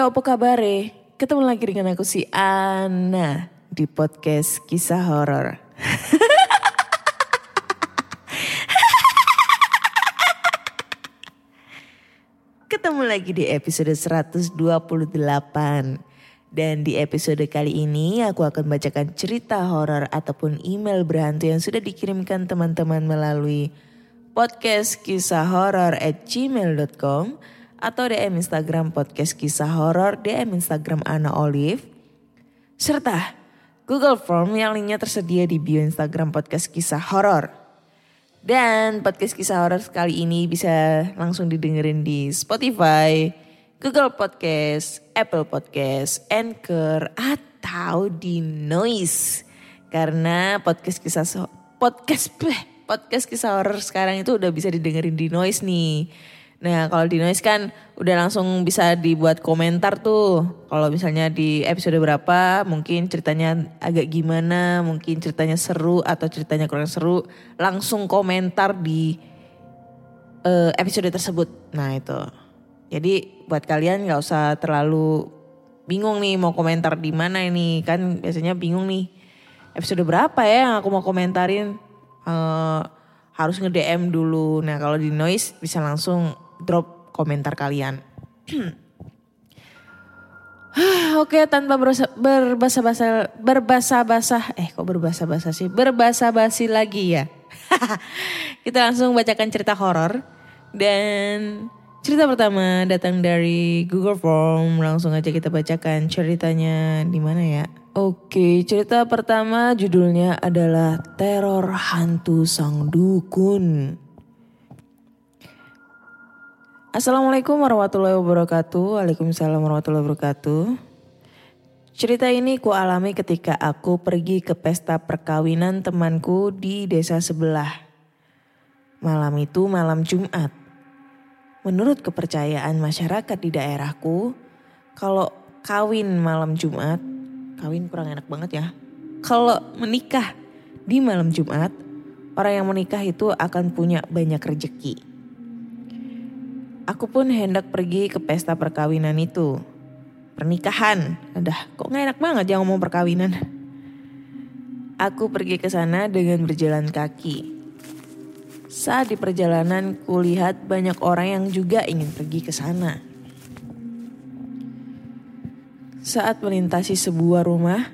iya apa kabar Ketemu lagi dengan aku si Ana di podcast kisah horor. Ketemu lagi di episode 128. Dan di episode kali ini aku akan bacakan cerita horor ataupun email berhantu yang sudah dikirimkan teman-teman melalui podcast kisah horor at gmail.com atau DM Instagram podcast kisah horor, DM Instagram Ana Olive, serta Google Form yang linknya tersedia di bio Instagram podcast kisah horor. Dan podcast kisah horor kali ini bisa langsung didengerin di Spotify, Google Podcast, Apple Podcast, Anchor, atau di Noise. Karena podcast kisah podcast podcast kisah horor sekarang itu udah bisa didengerin di Noise nih. Nah kalau di Noise kan udah langsung bisa dibuat komentar tuh. Kalau misalnya di episode berapa mungkin ceritanya agak gimana, mungkin ceritanya seru atau ceritanya kurang seru. Langsung komentar di eh, episode tersebut. Nah itu. Jadi buat kalian nggak usah terlalu bingung nih mau komentar di mana ini. Kan biasanya bingung nih episode berapa ya yang aku mau komentarin. Eh, harus nge-DM dulu. Nah kalau di Noise bisa langsung drop komentar kalian. Oke tanpa berbasa- berbasa-basa berbasa-basa eh kok berbasa-basa sih berbasa-basi lagi ya. Kita langsung bacakan cerita horor dan cerita pertama datang dari Google Form langsung aja kita bacakan ceritanya di mana ya. Oke cerita pertama judulnya adalah Teror Hantu Sang Dukun. Assalamualaikum warahmatullahi wabarakatuh. Waalaikumsalam warahmatullahi wabarakatuh. Cerita ini ku alami ketika aku pergi ke pesta perkawinan temanku di desa sebelah. Malam itu malam Jumat. Menurut kepercayaan masyarakat di daerahku, kalau kawin malam Jumat, kawin kurang enak banget ya. Kalau menikah di malam Jumat, orang yang menikah itu akan punya banyak rejeki. Aku pun hendak pergi ke pesta perkawinan itu. Pernikahan. Adah, kok gak enak banget ya ngomong perkawinan. Aku pergi ke sana dengan berjalan kaki. Saat di perjalanan kulihat banyak orang yang juga ingin pergi ke sana. Saat melintasi sebuah rumah,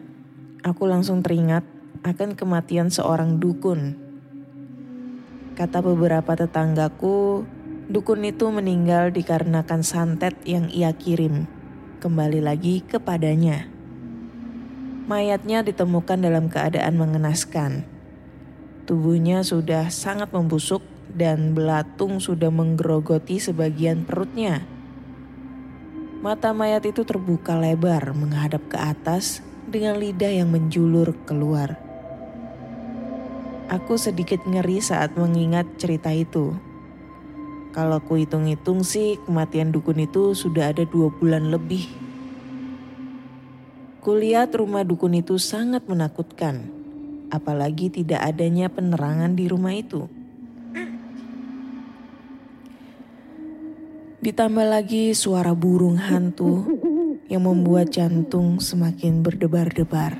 aku langsung teringat akan kematian seorang dukun. Kata beberapa tetanggaku, Dukun itu meninggal dikarenakan santet yang ia kirim. Kembali lagi kepadanya. Mayatnya ditemukan dalam keadaan mengenaskan. Tubuhnya sudah sangat membusuk dan belatung sudah menggerogoti sebagian perutnya. Mata mayat itu terbuka lebar menghadap ke atas dengan lidah yang menjulur keluar. Aku sedikit ngeri saat mengingat cerita itu. Kalau ku hitung-hitung sih kematian dukun itu sudah ada dua bulan lebih. Kulihat rumah dukun itu sangat menakutkan. Apalagi tidak adanya penerangan di rumah itu. Ditambah lagi suara burung hantu yang membuat jantung semakin berdebar-debar.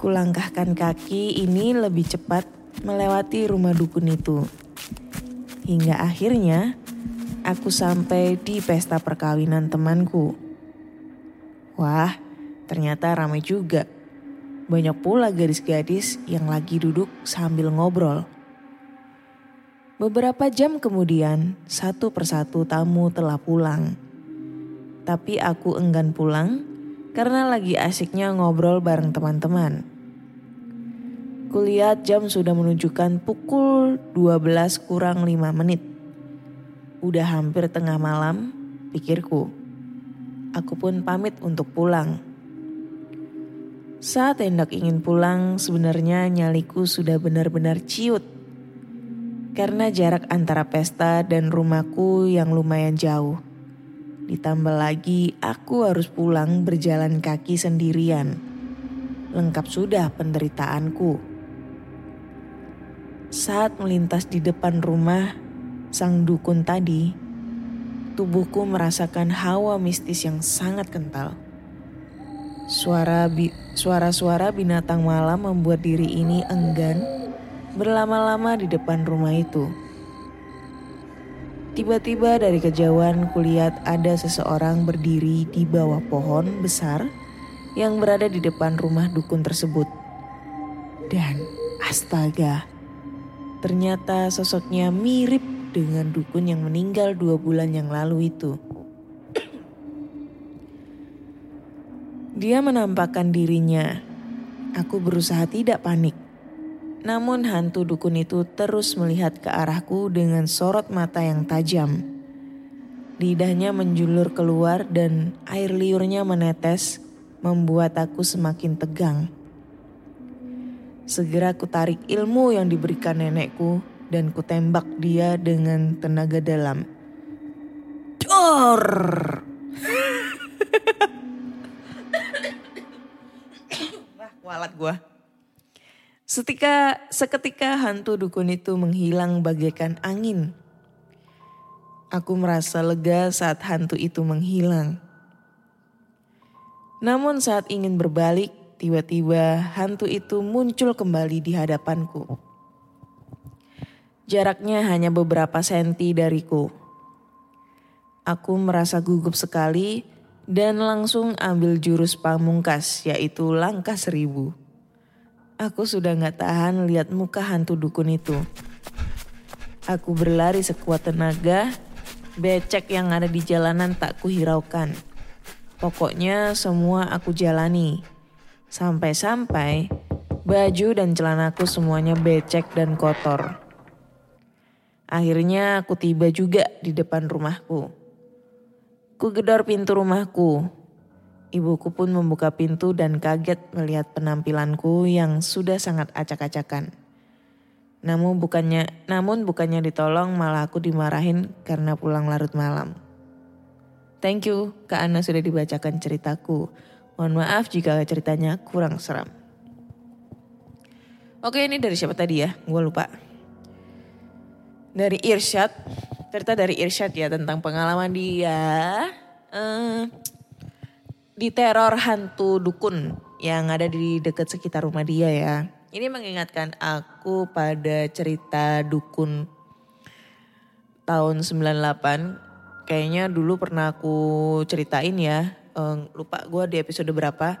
Kulangkahkan kaki ini lebih cepat melewati rumah dukun itu. Hingga akhirnya aku sampai di pesta perkawinan temanku. Wah, ternyata ramai juga. Banyak pula gadis-gadis yang lagi duduk sambil ngobrol. Beberapa jam kemudian, satu persatu tamu telah pulang. Tapi aku enggan pulang karena lagi asiknya ngobrol bareng teman-teman. Kulihat jam sudah menunjukkan pukul 12 kurang 5 menit. Udah hampir tengah malam, pikirku. Aku pun pamit untuk pulang. Saat hendak ingin pulang, sebenarnya nyaliku sudah benar-benar ciut. Karena jarak antara pesta dan rumahku yang lumayan jauh. Ditambah lagi aku harus pulang berjalan kaki sendirian. Lengkap sudah penderitaanku. Saat melintas di depan rumah sang dukun tadi, tubuhku merasakan hawa mistis yang sangat kental. Suara bi suara-suara binatang malam membuat diri ini enggan berlama-lama di depan rumah itu. Tiba-tiba dari kejauhan kulihat ada seseorang berdiri di bawah pohon besar yang berada di depan rumah dukun tersebut. Dan astaga, ternyata sosoknya mirip dengan dukun yang meninggal dua bulan yang lalu itu. Dia menampakkan dirinya. Aku berusaha tidak panik. Namun hantu dukun itu terus melihat ke arahku dengan sorot mata yang tajam. Lidahnya menjulur keluar dan air liurnya menetes membuat aku semakin tegang. Segera ku tarik ilmu yang diberikan nenekku dan kutembak dia dengan tenaga dalam. Dor! Wah, kualat gua. Setika, seketika hantu dukun itu menghilang bagaikan angin. Aku merasa lega saat hantu itu menghilang. Namun saat ingin berbalik, tiba-tiba hantu itu muncul kembali di hadapanku. Jaraknya hanya beberapa senti dariku. Aku merasa gugup sekali dan langsung ambil jurus pamungkas yaitu langkah seribu. Aku sudah gak tahan lihat muka hantu dukun itu. Aku berlari sekuat tenaga, becek yang ada di jalanan tak kuhiraukan. Pokoknya semua aku jalani. Sampai-sampai baju dan celanaku semuanya becek dan kotor. Akhirnya aku tiba juga di depan rumahku. Ku gedor pintu rumahku. Ibuku pun membuka pintu dan kaget melihat penampilanku yang sudah sangat acak-acakan. Namun bukannya, namun bukannya ditolong malah aku dimarahin karena pulang larut malam. Thank you Kak Ana sudah dibacakan ceritaku. Mohon maaf jika ceritanya kurang seram. Oke ini dari siapa tadi ya? Gue lupa. Dari Irsyad. Cerita dari Irsyad ya tentang pengalaman dia. Eh, di teror hantu dukun yang ada di dekat sekitar rumah dia ya. Ini mengingatkan aku pada cerita dukun tahun 98. Kayaknya dulu pernah aku ceritain ya. Eh, lupa gue di episode berapa.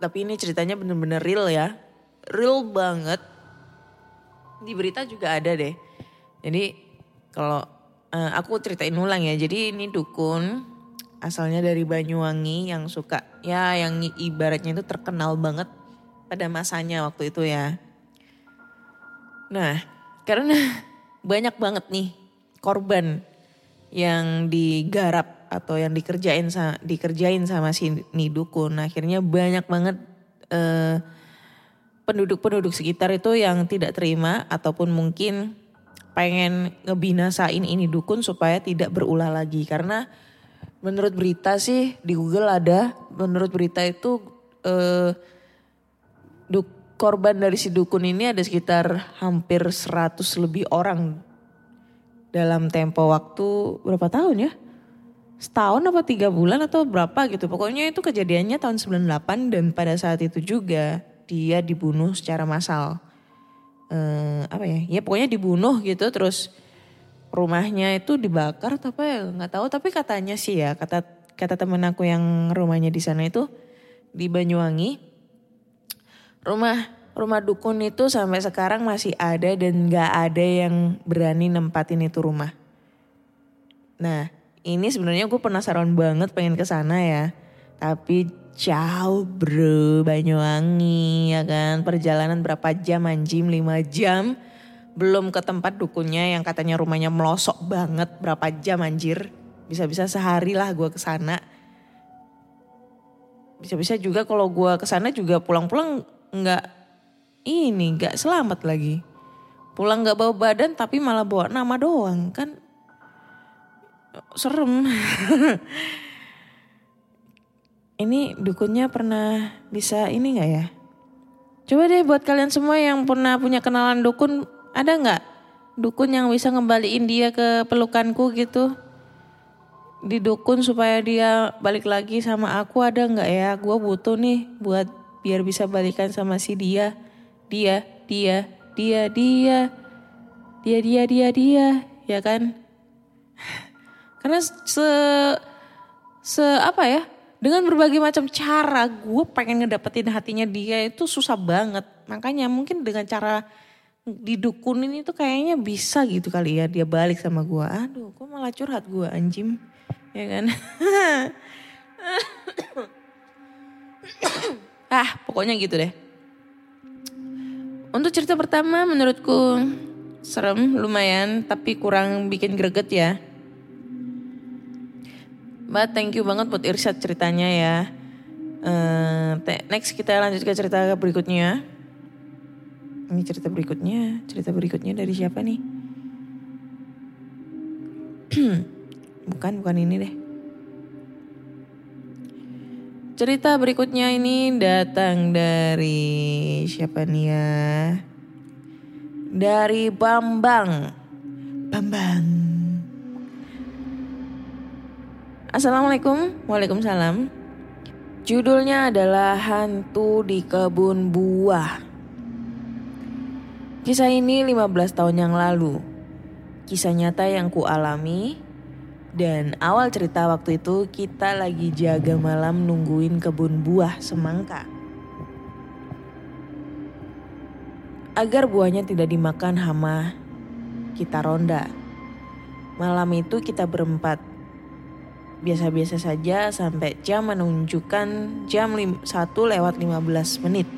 Tapi ini ceritanya bener-bener real ya. Real banget. Di berita juga ada deh. Jadi kalau eh, aku ceritain ulang ya. Jadi ini dukun asalnya dari Banyuwangi yang suka ya yang ibaratnya itu terkenal banget pada masanya waktu itu ya. Nah, karena banyak banget nih korban yang digarap atau yang dikerjain dikerjain sama si nih dukun. Akhirnya banyak banget eh, penduduk-penduduk sekitar itu yang tidak terima ataupun mungkin pengen ngebinasain ini dukun supaya tidak berulah lagi karena menurut berita sih di Google ada menurut berita itu eh, duk, korban dari si dukun ini ada sekitar hampir 100 lebih orang dalam tempo waktu berapa tahun ya? Setahun apa tiga bulan atau berapa gitu. Pokoknya itu kejadiannya tahun 98 dan pada saat itu juga dia dibunuh secara massal. Eh, apa ya? Ya pokoknya dibunuh gitu terus rumahnya itu dibakar atau apa ya nggak tahu tapi katanya sih ya kata kata temen aku yang rumahnya di sana itu di Banyuwangi. Rumah rumah dukun itu sampai sekarang masih ada dan nggak ada yang berani nempatin itu rumah. Nah, ini sebenarnya gue penasaran banget pengen ke sana ya. Tapi jauh bro Banyuwangi ya kan. Perjalanan berapa jam anjing 5 jam. Belum ke tempat dukunnya yang katanya rumahnya melosok banget berapa jam anjir. Bisa-bisa sehari lah gue ke sana. Bisa-bisa juga kalau gue ke sana juga pulang-pulang nggak ini nggak selamat lagi. Pulang nggak bawa badan tapi malah bawa nama doang kan serem. ini dukunnya pernah bisa ini nggak ya? Coba deh buat kalian semua yang pernah punya kenalan dukun, ada nggak dukun yang bisa ngembaliin dia ke pelukanku gitu? Di dukun supaya dia balik lagi sama aku ada nggak ya? Gue butuh nih buat biar bisa balikan sama si dia, dia, dia, dia, dia, dia, dia, dia, dia, ya kan? Karena se se apa ya? Dengan berbagai macam cara gue pengen ngedapetin hatinya dia itu susah banget. Makanya mungkin dengan cara didukunin itu kayaknya bisa gitu kali ya dia balik sama gue. Aduh, kok malah curhat gue anjim. Ya kan? ah, pokoknya gitu deh. Untuk cerita pertama menurutku serem lumayan tapi kurang bikin greget ya. Mbak thank you banget buat Irsyad ceritanya ya. Uh, next kita lanjut ke cerita berikutnya. Ini cerita berikutnya, cerita berikutnya dari siapa nih? bukan, bukan ini deh. Cerita berikutnya ini datang dari siapa nih ya? Dari Bambang. Bambang. Assalamualaikum, Waalaikumsalam. Judulnya adalah Hantu di Kebun Buah. Kisah ini 15 tahun yang lalu. Kisah nyata yang ku alami dan awal cerita waktu itu kita lagi jaga malam nungguin kebun buah semangka. Agar buahnya tidak dimakan hama, kita ronda. Malam itu kita berempat biasa-biasa saja sampai jam menunjukkan jam 1 lewat 15 menit.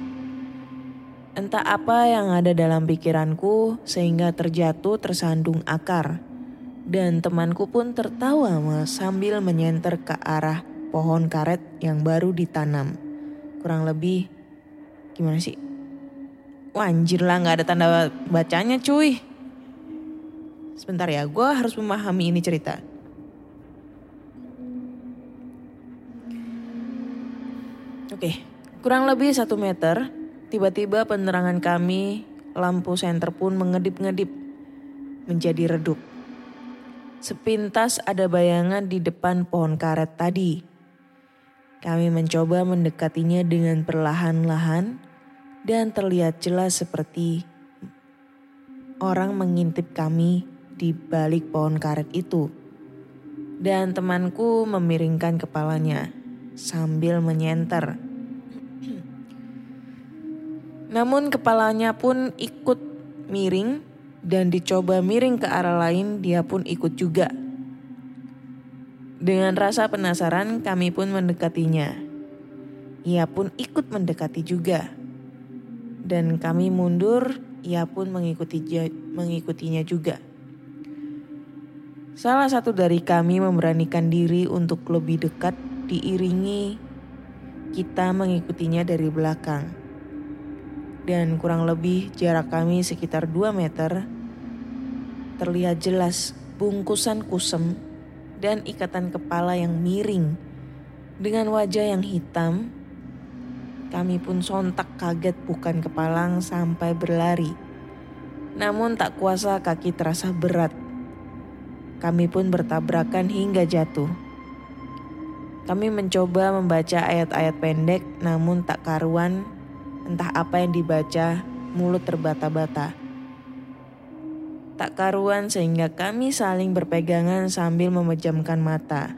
Entah apa yang ada dalam pikiranku sehingga terjatuh tersandung akar. Dan temanku pun tertawa sambil menyenter ke arah pohon karet yang baru ditanam. Kurang lebih gimana sih? Wah anjir lah gak ada tanda bacanya cuy. Sebentar ya, gue harus memahami ini cerita. Oke, kurang lebih satu meter, tiba-tiba penerangan kami, lampu senter pun mengedip-ngedip, menjadi redup. Sepintas ada bayangan di depan pohon karet tadi. Kami mencoba mendekatinya dengan perlahan-lahan dan terlihat jelas seperti orang mengintip kami di balik pohon karet itu. Dan temanku memiringkan kepalanya sambil menyenter. Namun kepalanya pun ikut miring dan dicoba miring ke arah lain dia pun ikut juga. Dengan rasa penasaran kami pun mendekatinya. Ia pun ikut mendekati juga. Dan kami mundur, ia pun mengikuti mengikutinya juga. Salah satu dari kami memberanikan diri untuk lebih dekat diiringi kita mengikutinya dari belakang dan kurang lebih jarak kami sekitar 2 meter, terlihat jelas bungkusan kusem dan ikatan kepala yang miring. Dengan wajah yang hitam, kami pun sontak kaget bukan kepalang sampai berlari. Namun tak kuasa kaki terasa berat. Kami pun bertabrakan hingga jatuh. Kami mencoba membaca ayat-ayat pendek namun tak karuan Entah apa yang dibaca, mulut terbata-bata. Tak karuan sehingga kami saling berpegangan sambil memejamkan mata.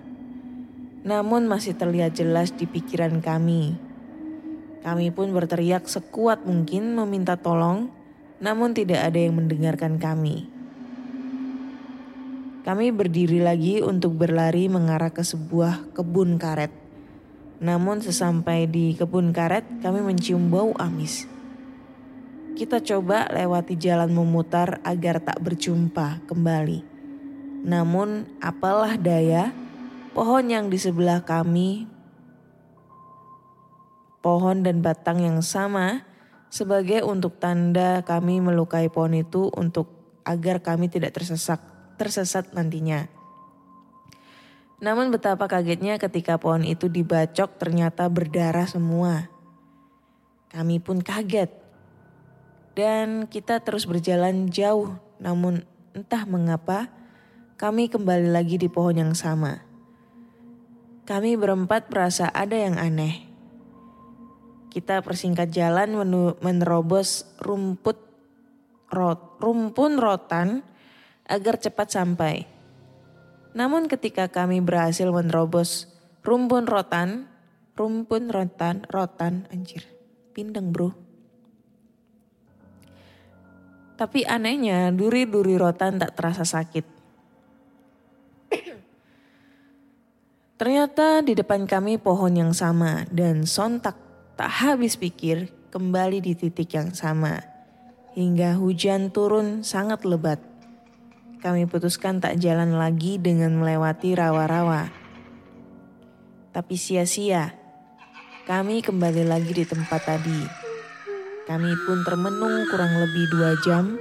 namun masih terlihat jelas di pikiran kami. Kami pun berteriak sekuat mungkin meminta tolong, namun tidak ada yang mendengarkan kami. Kami berdiri lagi untuk berlari mengarah ke sebuah kebun karet. Namun sesampai di kebun karet, kami mencium bau amis. Kita coba lewati jalan memutar agar tak berjumpa kembali. Namun apalah daya, pohon yang di sebelah kami pohon dan batang yang sama sebagai untuk tanda kami melukai pohon itu untuk agar kami tidak tersesat tersesat nantinya. Namun betapa kagetnya ketika pohon itu dibacok ternyata berdarah semua. Kami pun kaget. Dan kita terus berjalan jauh namun entah mengapa kami kembali lagi di pohon yang sama. Kami berempat merasa ada yang aneh. Kita persingkat jalan menerobos rumput rot, rumpun rotan agar cepat sampai. Namun ketika kami berhasil menerobos rumpun rotan, rumpun rotan, rotan, anjir, pindeng bro. Tapi anehnya duri-duri rotan tak terasa sakit. Ternyata di depan kami pohon yang sama dan sontak Tak habis pikir kembali di titik yang sama. Hingga hujan turun sangat lebat. Kami putuskan tak jalan lagi dengan melewati rawa-rawa. Tapi sia-sia. Kami kembali lagi di tempat tadi. Kami pun termenung kurang lebih dua jam.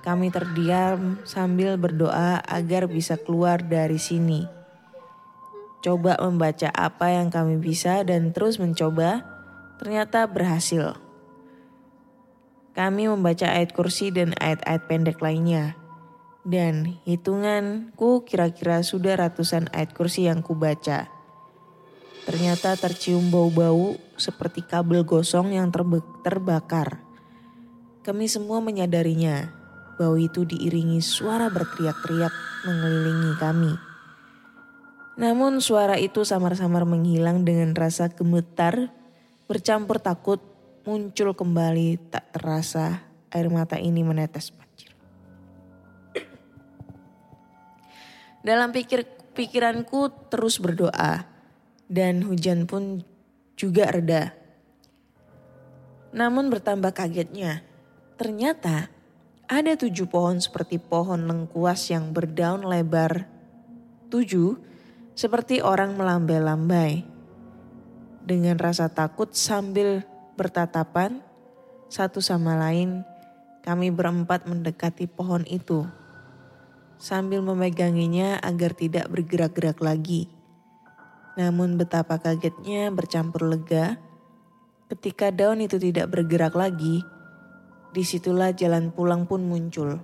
Kami terdiam sambil berdoa agar bisa keluar dari sini. Coba membaca apa yang kami bisa dan terus mencoba ternyata berhasil. Kami membaca ayat kursi dan ayat-ayat pendek lainnya. Dan hitunganku kira-kira sudah ratusan ayat kursi yang kubaca. Ternyata tercium bau-bau seperti kabel gosong yang terbakar. Kami semua menyadarinya. Bau itu diiringi suara berteriak-teriak mengelilingi kami. Namun suara itu samar-samar menghilang dengan rasa gemetar Bercampur takut, muncul kembali tak terasa air mata ini menetes Dalam pikir pikiranku terus berdoa dan hujan pun juga reda. Namun bertambah kagetnya, ternyata ada tujuh pohon seperti pohon lengkuas yang berdaun lebar. Tujuh, seperti orang melambai-lambai dengan rasa takut sambil bertatapan satu sama lain, kami berempat mendekati pohon itu sambil memeganginya agar tidak bergerak-gerak lagi. Namun betapa kagetnya bercampur lega ketika daun itu tidak bergerak lagi, di situlah jalan pulang pun muncul.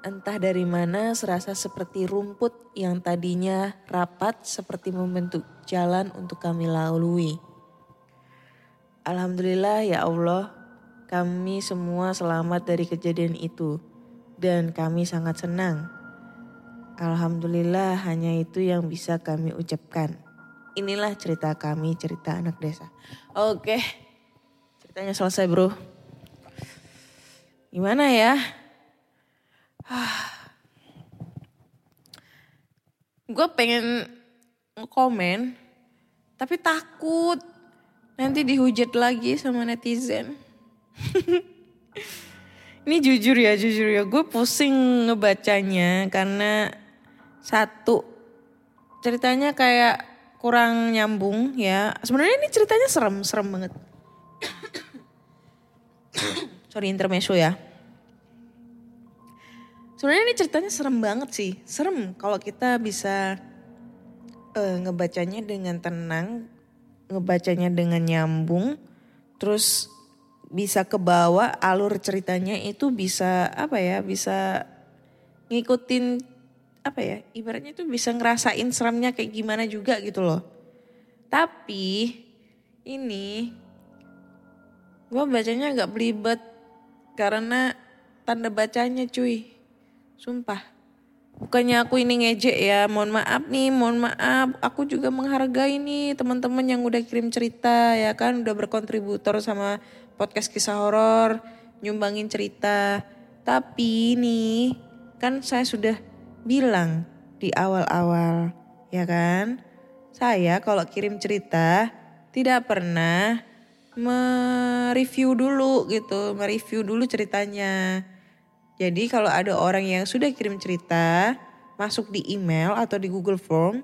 Entah dari mana serasa seperti rumput yang tadinya rapat seperti membentuk jalan untuk kami lalui. Alhamdulillah ya Allah, kami semua selamat dari kejadian itu dan kami sangat senang. Alhamdulillah hanya itu yang bisa kami ucapkan. Inilah cerita kami, cerita anak desa. Oke, ceritanya selesai bro. Gimana ya? gue pengen komen tapi takut nanti dihujat lagi sama netizen. Ini jujur ya, jujur ya, gue pusing ngebacanya karena satu ceritanya kayak kurang nyambung ya. Sebenarnya ini ceritanya serem, serem banget. Sorry intermezzo ya. Sebenarnya ini ceritanya serem banget sih. Serem kalau kita bisa uh, ngebacanya dengan tenang, ngebacanya dengan nyambung, terus bisa ke bawah alur ceritanya itu bisa apa ya? Bisa ngikutin apa ya? Ibaratnya itu bisa ngerasain seremnya kayak gimana juga gitu loh. Tapi ini gue bacanya agak belibet karena tanda bacanya cuy Sumpah. Bukannya aku ini ngejek ya, mohon maaf nih, mohon maaf. Aku juga menghargai nih teman-teman yang udah kirim cerita ya kan, udah berkontributor sama podcast kisah horor, nyumbangin cerita. Tapi nih, kan saya sudah bilang di awal-awal, ya kan? Saya kalau kirim cerita tidak pernah mereview dulu gitu, mereview dulu ceritanya. Jadi kalau ada orang yang sudah kirim cerita masuk di email atau di Google Form,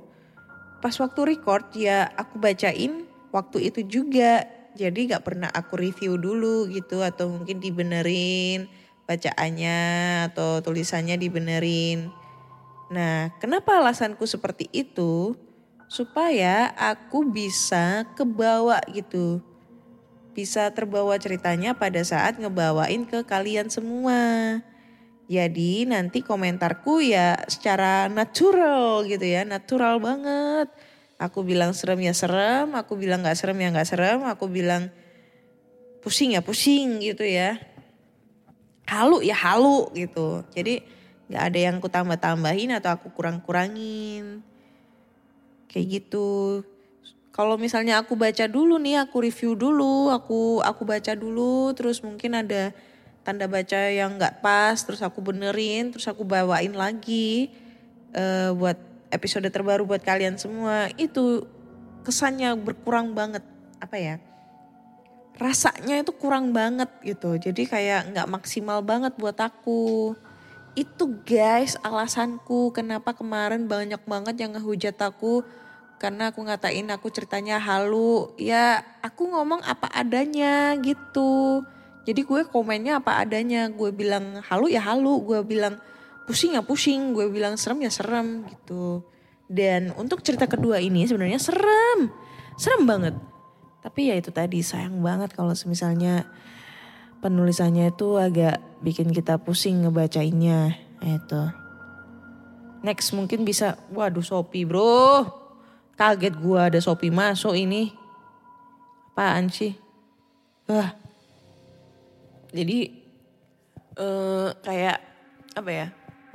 pas waktu record ya aku bacain waktu itu juga. Jadi gak pernah aku review dulu gitu atau mungkin dibenerin bacaannya atau tulisannya dibenerin. Nah, kenapa alasanku seperti itu? Supaya aku bisa kebawa gitu. Bisa terbawa ceritanya pada saat ngebawain ke kalian semua. Jadi nanti komentarku ya secara natural gitu ya, natural banget. Aku bilang serem ya serem, aku bilang gak serem ya gak serem, aku bilang pusing ya pusing gitu ya. Halu ya halu gitu. Jadi gak ada yang aku tambah-tambahin atau aku kurang-kurangin. Kayak gitu. Kalau misalnya aku baca dulu nih, aku review dulu, aku aku baca dulu, terus mungkin ada tanda baca yang nggak pas terus aku benerin terus aku bawain lagi uh, buat episode terbaru buat kalian semua itu kesannya berkurang banget. Apa ya? Rasanya itu kurang banget gitu. Jadi kayak nggak maksimal banget buat aku. Itu guys alasanku kenapa kemarin banyak banget yang ngehujat aku. Karena aku ngatain aku ceritanya halu. Ya aku ngomong apa adanya gitu. Jadi gue komennya apa adanya. Gue bilang halu ya halu. Gue bilang pusing ya pusing. Gue bilang serem ya serem gitu. Dan untuk cerita kedua ini sebenarnya serem. Serem banget. Tapi ya itu tadi sayang banget kalau misalnya penulisannya itu agak bikin kita pusing ngebacainnya. Itu. Next mungkin bisa, waduh Shopee bro. Kaget gue ada Shopee masuk ini. Apaan sih? Wah, jadi uh, kayak apa ya?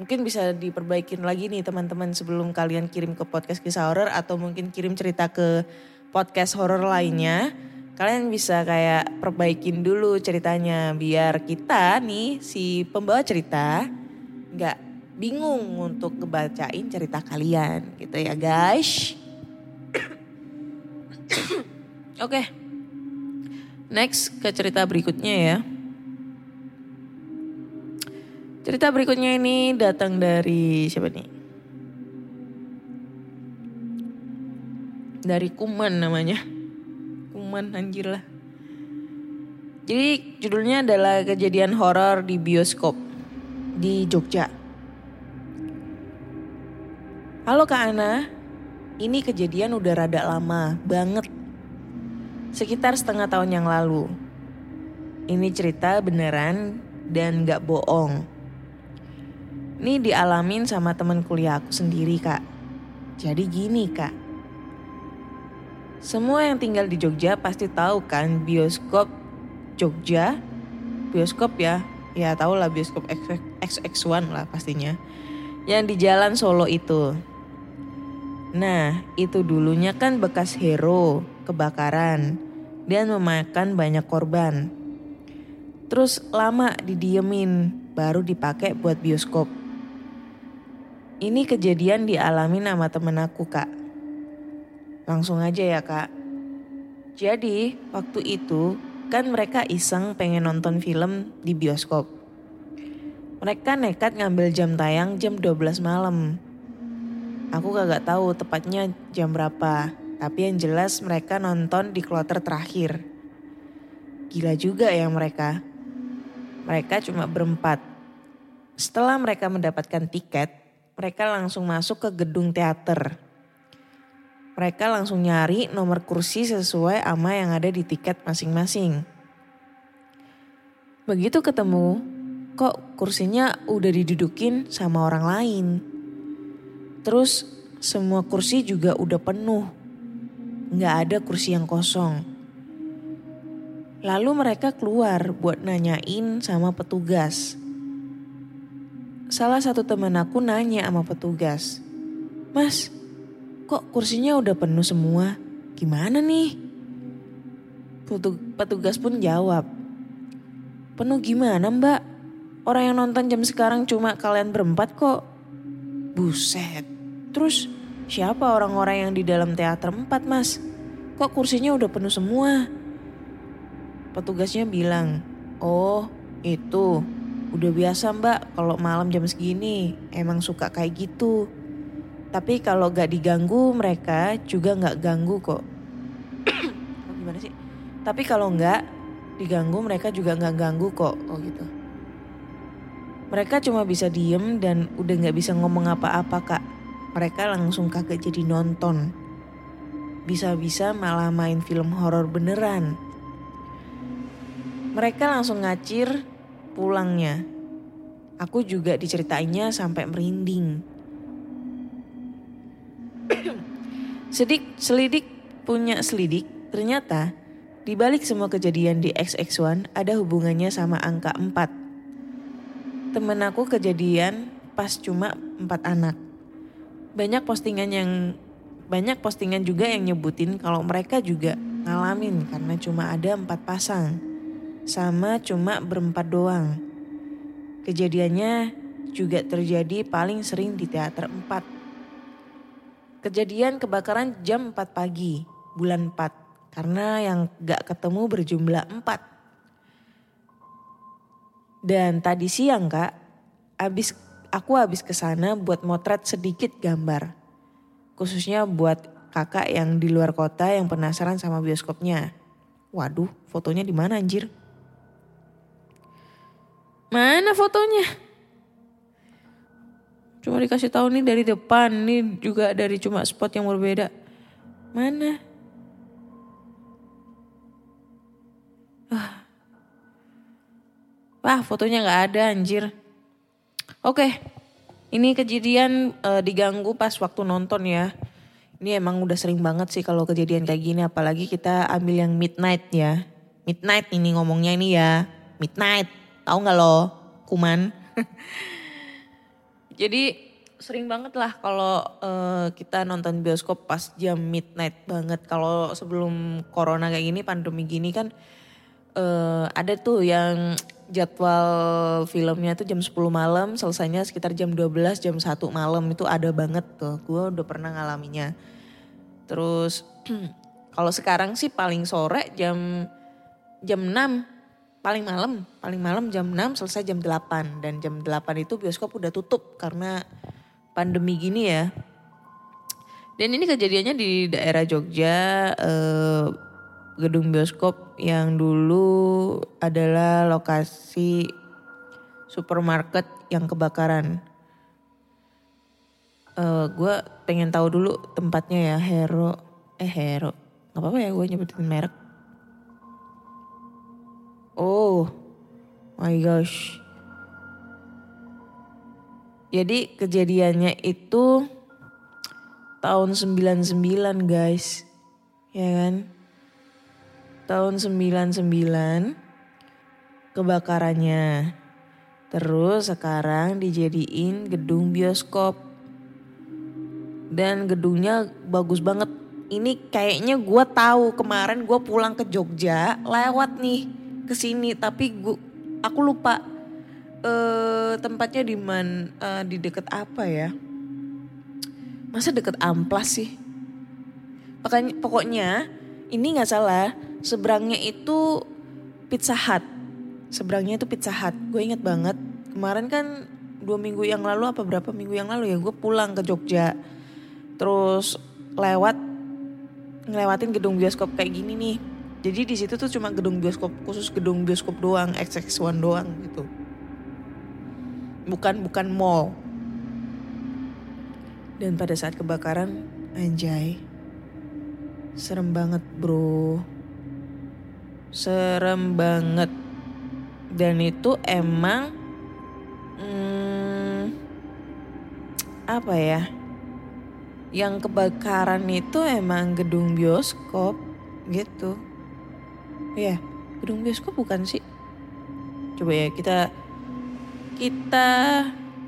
Mungkin bisa diperbaikin lagi nih teman-teman sebelum kalian kirim ke podcast kisah horor atau mungkin kirim cerita ke podcast horor lainnya. Kalian bisa kayak perbaikin dulu ceritanya biar kita nih si pembawa cerita nggak bingung untuk kebacain cerita kalian gitu ya guys. Oke. Okay. Next ke cerita berikutnya ya. Cerita berikutnya ini datang dari siapa nih? Dari Kuman namanya. Kuman anjir lah. Jadi judulnya adalah kejadian horor di bioskop di Jogja. Halo Kak Ana, ini kejadian udah rada lama banget. Sekitar setengah tahun yang lalu. Ini cerita beneran dan gak bohong. Ini dialamin sama temen kuliah aku sendiri kak. Jadi gini kak. Semua yang tinggal di Jogja pasti tahu kan bioskop Jogja. Bioskop ya, ya tau lah bioskop XX1 lah pastinya. Yang di jalan Solo itu. Nah, itu dulunya kan bekas hero kebakaran dan memakan banyak korban. Terus lama didiemin baru dipakai buat bioskop. Ini kejadian dialami sama temen aku kak. Langsung aja ya kak. Jadi waktu itu kan mereka iseng pengen nonton film di bioskop. Mereka nekat ngambil jam tayang jam 12 malam. Aku kagak tahu tepatnya jam berapa. Tapi yang jelas mereka nonton di kloter terakhir. Gila juga ya mereka. Mereka cuma berempat. Setelah mereka mendapatkan tiket, mereka langsung masuk ke gedung teater. Mereka langsung nyari nomor kursi sesuai ama yang ada di tiket masing-masing. Begitu ketemu, kok kursinya udah didudukin sama orang lain. Terus semua kursi juga udah penuh. Nggak ada kursi yang kosong. Lalu mereka keluar buat nanyain sama petugas salah satu teman aku nanya sama petugas. Mas, kok kursinya udah penuh semua? Gimana nih? Petugas pun jawab. Penuh gimana mbak? Orang yang nonton jam sekarang cuma kalian berempat kok. Buset. Terus siapa orang-orang yang di dalam teater empat mas? Kok kursinya udah penuh semua? Petugasnya bilang, oh itu udah biasa mbak kalau malam jam segini emang suka kayak gitu. Tapi kalau gak diganggu mereka juga gak ganggu kok. oh, gimana sih? Tapi kalau nggak diganggu mereka juga nggak ganggu kok. Oh gitu. Mereka cuma bisa diem dan udah gak bisa ngomong apa-apa kak. Mereka langsung kagak jadi nonton. Bisa-bisa malah main film horor beneran. Mereka langsung ngacir pulangnya. Aku juga diceritainnya sampai merinding. Sedik, selidik punya selidik, ternyata di balik semua kejadian di XX1 ada hubungannya sama angka 4 temen aku kejadian pas cuma empat anak. Banyak postingan yang banyak postingan juga yang nyebutin kalau mereka juga ngalamin karena cuma ada empat pasang. Sama cuma berempat doang. Kejadiannya juga terjadi paling sering di teater empat. Kejadian kebakaran jam 4 pagi, bulan 4. Karena yang gak ketemu berjumlah 4. Dan tadi siang kak, abis aku habis ke sana buat motret sedikit gambar. Khususnya buat kakak yang di luar kota yang penasaran sama bioskopnya. Waduh, fotonya di mana anjir? Mana fotonya? Cuma dikasih tahu nih dari depan, nih juga dari cuma spot yang berbeda. Mana? Ah, Wah fotonya gak ada anjir. Oke, ini kejadian uh, diganggu pas waktu nonton ya. Ini emang udah sering banget sih kalau kejadian kayak gini. Apalagi kita ambil yang midnight ya. Midnight ini ngomongnya ini ya. Midnight, tahu nggak lo? Kuman. Jadi sering banget lah kalau uh, kita nonton bioskop pas jam midnight banget. Kalau sebelum corona kayak gini, pandemi gini kan uh, ada tuh yang jadwal filmnya tuh jam 10 malam, selesainya sekitar jam 12, jam 1 malam itu ada banget tuh. Gue udah pernah ngalaminya. Terus kalau sekarang sih paling sore jam jam 6 paling malam, paling malam jam 6 selesai jam 8 dan jam 8 itu bioskop udah tutup karena pandemi gini ya. Dan ini kejadiannya di daerah Jogja eh, gedung bioskop yang dulu adalah lokasi supermarket yang kebakaran. Uh, gue pengen tahu dulu tempatnya ya Hero, eh Hero, nggak apa-apa ya gue nyebutin merek. Oh, my gosh. Jadi kejadiannya itu tahun 99 guys. Ya kan? tahun 99 kebakarannya. Terus sekarang dijadiin gedung bioskop. Dan gedungnya bagus banget. Ini kayaknya gue tahu kemarin gue pulang ke Jogja lewat nih ke sini tapi gua aku lupa eh tempatnya di man uh, di deket apa ya? Masa deket Amplas sih? Pokoknya, pokoknya ini nggak salah seberangnya itu Pizza Hut. Seberangnya itu Pizza Hut. Gue inget banget kemarin kan dua minggu yang lalu apa berapa minggu yang lalu ya gue pulang ke Jogja. Terus lewat ngelewatin gedung bioskop kayak gini nih. Jadi di situ tuh cuma gedung bioskop khusus gedung bioskop doang, XX1 doang gitu. Bukan bukan mall. Dan pada saat kebakaran, anjay. Serem banget, Bro serem banget dan itu emang hmm, apa ya yang kebakaran itu emang gedung bioskop gitu ya gedung bioskop bukan sih coba ya kita kita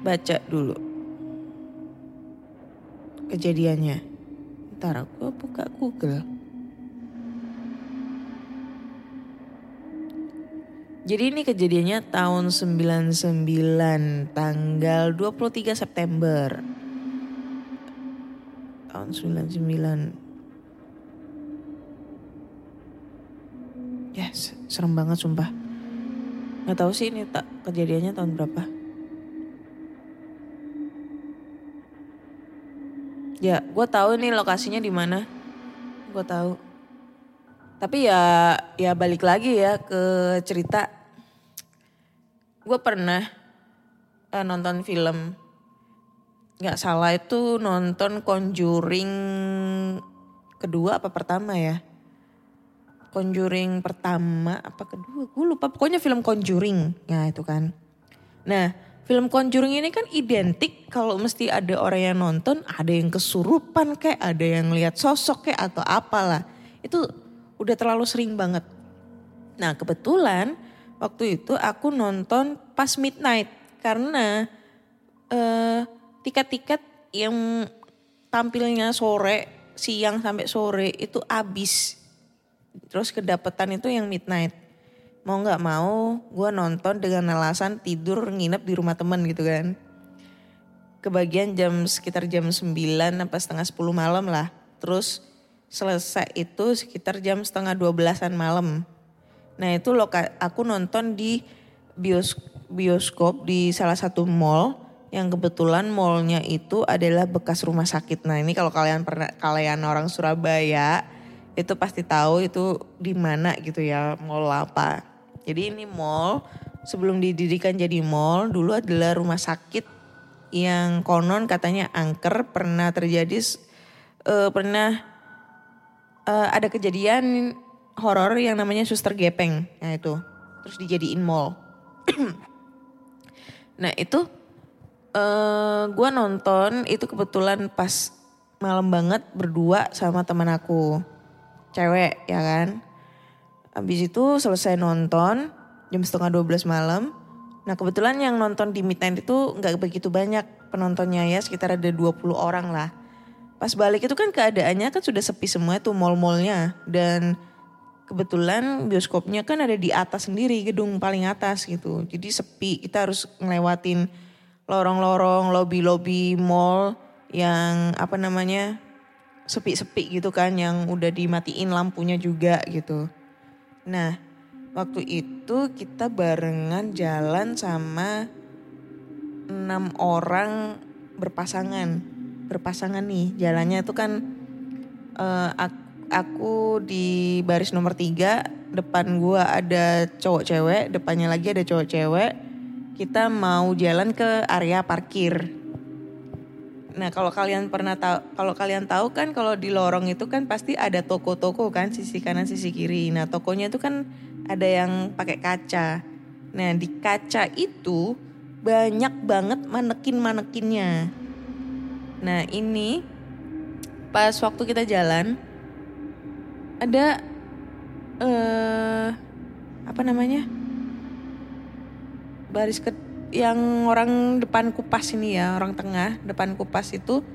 baca dulu kejadiannya. Ntar aku buka Google. Jadi ini kejadiannya tahun 99 tanggal 23 September. Tahun 99. Ya, se- serem banget sumpah. Nggak tahu sih ini tak kejadiannya tahun berapa. Ya, gue tahu nih lokasinya di mana. Gue tahu. Tapi ya, ya balik lagi ya ke cerita. Gue pernah eh, nonton film. Gak salah itu nonton Conjuring kedua apa pertama ya? Conjuring pertama apa kedua? Gue lupa. Pokoknya film Conjuring. Ya itu kan. Nah, film Conjuring ini kan identik kalau mesti ada orang yang nonton, ada yang kesurupan kayak, ada yang lihat sosok kayak atau apalah. Itu udah terlalu sering banget. Nah, kebetulan waktu itu aku nonton pas midnight karena eh tiket-tiket yang tampilnya sore, siang sampai sore itu habis. Terus kedapetan itu yang midnight mau nggak mau gue nonton dengan alasan tidur nginep di rumah temen gitu kan. Kebagian jam sekitar jam 9 apa setengah 10 malam lah. Terus selesai itu sekitar jam setengah 12an malam. Nah itu loka, aku nonton di bios, bioskop di salah satu mall yang kebetulan mallnya itu adalah bekas rumah sakit. Nah ini kalau kalian pernah kalian orang Surabaya itu pasti tahu itu di mana gitu ya mall apa. Jadi ini mall sebelum didirikan jadi mall dulu adalah rumah sakit yang konon katanya angker pernah terjadi eh, pernah eh, ada kejadian horor yang namanya suster gepeng. Nah itu terus dijadiin mall. nah itu eh gue nonton itu kebetulan pas malam banget berdua sama teman aku cewek ya kan. Habis itu selesai nonton jam setengah 12 malam. Nah kebetulan yang nonton di midnight itu nggak begitu banyak penontonnya ya sekitar ada 20 orang lah. Pas balik itu kan keadaannya kan sudah sepi semua tuh mall-mallnya dan kebetulan bioskopnya kan ada di atas sendiri gedung paling atas gitu. Jadi sepi kita harus ngelewatin lorong-lorong, lobby-lobby mall yang apa namanya sepi-sepi gitu kan yang udah dimatiin lampunya juga gitu. Nah waktu itu kita barengan jalan sama enam orang berpasangan. Berpasangan nih jalannya itu kan eh, ak- aku di baris nomor tiga depan gua ada cowok cewek depannya lagi ada cowok cewek. Kita mau jalan ke area parkir nah kalau kalian pernah tahu kalau kalian tahu kan kalau di lorong itu kan pasti ada toko-toko kan sisi kanan sisi kiri. Nah tokonya itu kan ada yang pakai kaca. Nah di kaca itu banyak banget manekin-manekinnya. Nah ini pas waktu kita jalan ada eh apa namanya? Baris ke yang orang depan kupas ini ya orang tengah depan kupas itu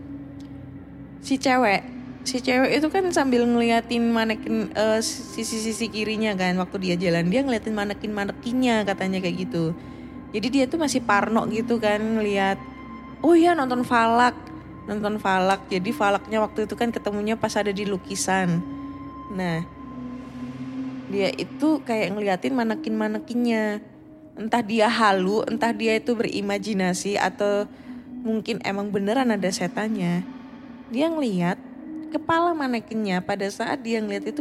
si cewek. Si cewek itu kan sambil ngeliatin manekin eh, sisi-sisi kirinya kan waktu dia jalan dia ngeliatin manekin manekinnya katanya kayak gitu. Jadi dia tuh masih parno gitu kan ngeliat oh iya nonton falak nonton falak. Jadi falaknya waktu itu kan ketemunya pas ada di lukisan. Nah dia itu kayak ngeliatin manekin-manekinnya. Entah dia halu, entah dia itu berimajinasi atau mungkin emang beneran ada setannya. Dia ngeliat kepala manekinnya pada saat dia ngeliat itu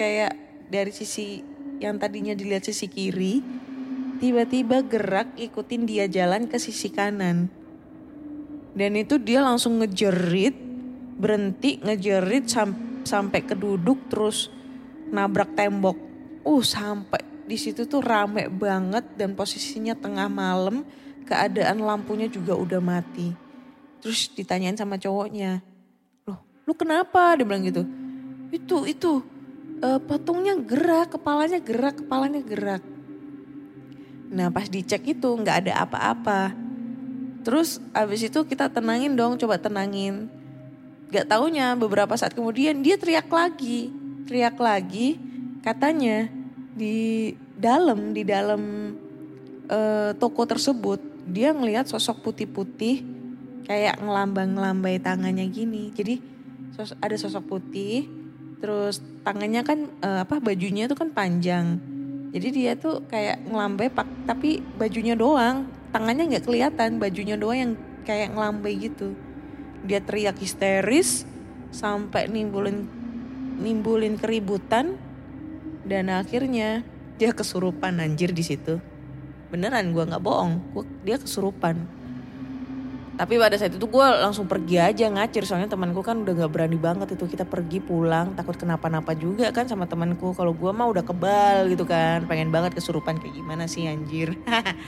kayak dari sisi yang tadinya dilihat sisi kiri, tiba-tiba gerak ikutin dia jalan ke sisi kanan. Dan itu dia langsung ngejerit, berhenti ngejerit sam- sampai keduduk terus nabrak tembok. Uh sampai di situ tuh rame banget dan posisinya tengah malam, keadaan lampunya juga udah mati. Terus ditanyain sama cowoknya, loh lu kenapa? Dia bilang gitu. Itu itu eh, patungnya gerak, kepalanya gerak, kepalanya gerak. Nah pas dicek itu nggak ada apa-apa. Terus abis itu kita tenangin dong, coba tenangin. Gak taunya beberapa saat kemudian dia teriak lagi, teriak lagi, katanya di dalam di dalam eh, toko tersebut dia ngelihat sosok putih-putih kayak ngelambang-ngelambai tangannya gini. Jadi sos- ada sosok putih, terus tangannya kan eh, apa bajunya tuh kan panjang. Jadi dia tuh kayak ngelambai pak tapi bajunya doang, tangannya nggak kelihatan, bajunya doang yang kayak ngelambai gitu. Dia teriak histeris sampai nimbulin nimbulin keributan dan akhirnya dia kesurupan anjir di situ. Beneran gua nggak bohong, gua, dia kesurupan. Tapi pada saat itu gue langsung pergi aja ngacir. Soalnya temanku kan udah nggak berani banget itu. Kita pergi pulang takut kenapa-napa juga kan sama temanku. Kalau gue mah udah kebal gitu kan. Pengen banget kesurupan kayak gimana sih anjir?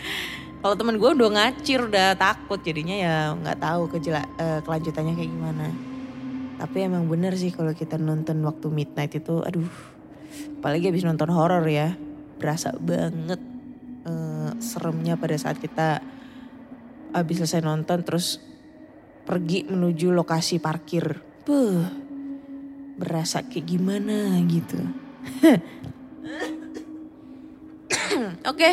Kalau teman gue udah ngacir udah takut. Jadinya ya nggak tahu kejela eh, kelanjutannya kayak gimana. Tapi emang bener sih kalau kita nonton waktu midnight itu aduh apalagi habis nonton horor ya berasa banget eh, seremnya pada saat kita habis selesai nonton terus pergi menuju lokasi parkir. Berasa kayak gimana gitu. Oke,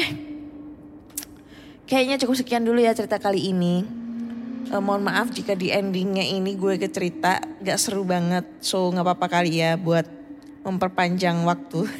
kayaknya cukup sekian dulu ya cerita kali ini. Eh, mohon maaf jika di endingnya ini gue ke cerita gak seru banget. So gak apa-apa kali ya buat memperpanjang waktu.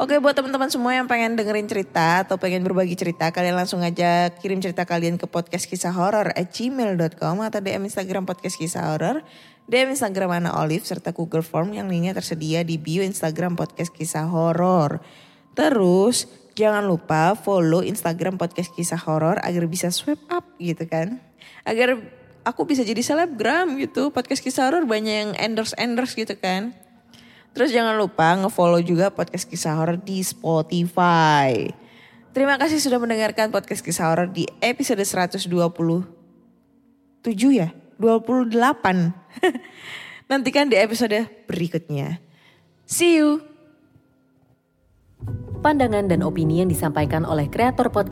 Oke buat teman-teman semua yang pengen dengerin cerita atau pengen berbagi cerita kalian langsung aja kirim cerita kalian ke podcast kisah horor at gmail.com atau DM Instagram podcast kisah horor, DM Instagram Ana Olive serta Google Form yang linknya tersedia di bio Instagram podcast kisah horor. Terus jangan lupa follow Instagram podcast kisah horor agar bisa swipe up gitu kan, agar aku bisa jadi selebgram gitu podcast kisah horor banyak yang endorse endorse gitu kan. Terus jangan lupa nge-follow juga podcast kisah horor di Spotify. Terima kasih sudah mendengarkan podcast kisah horor di episode 127 ya? 28. Nantikan di episode berikutnya. See you. Pandangan dan opini yang disampaikan oleh kreator podcast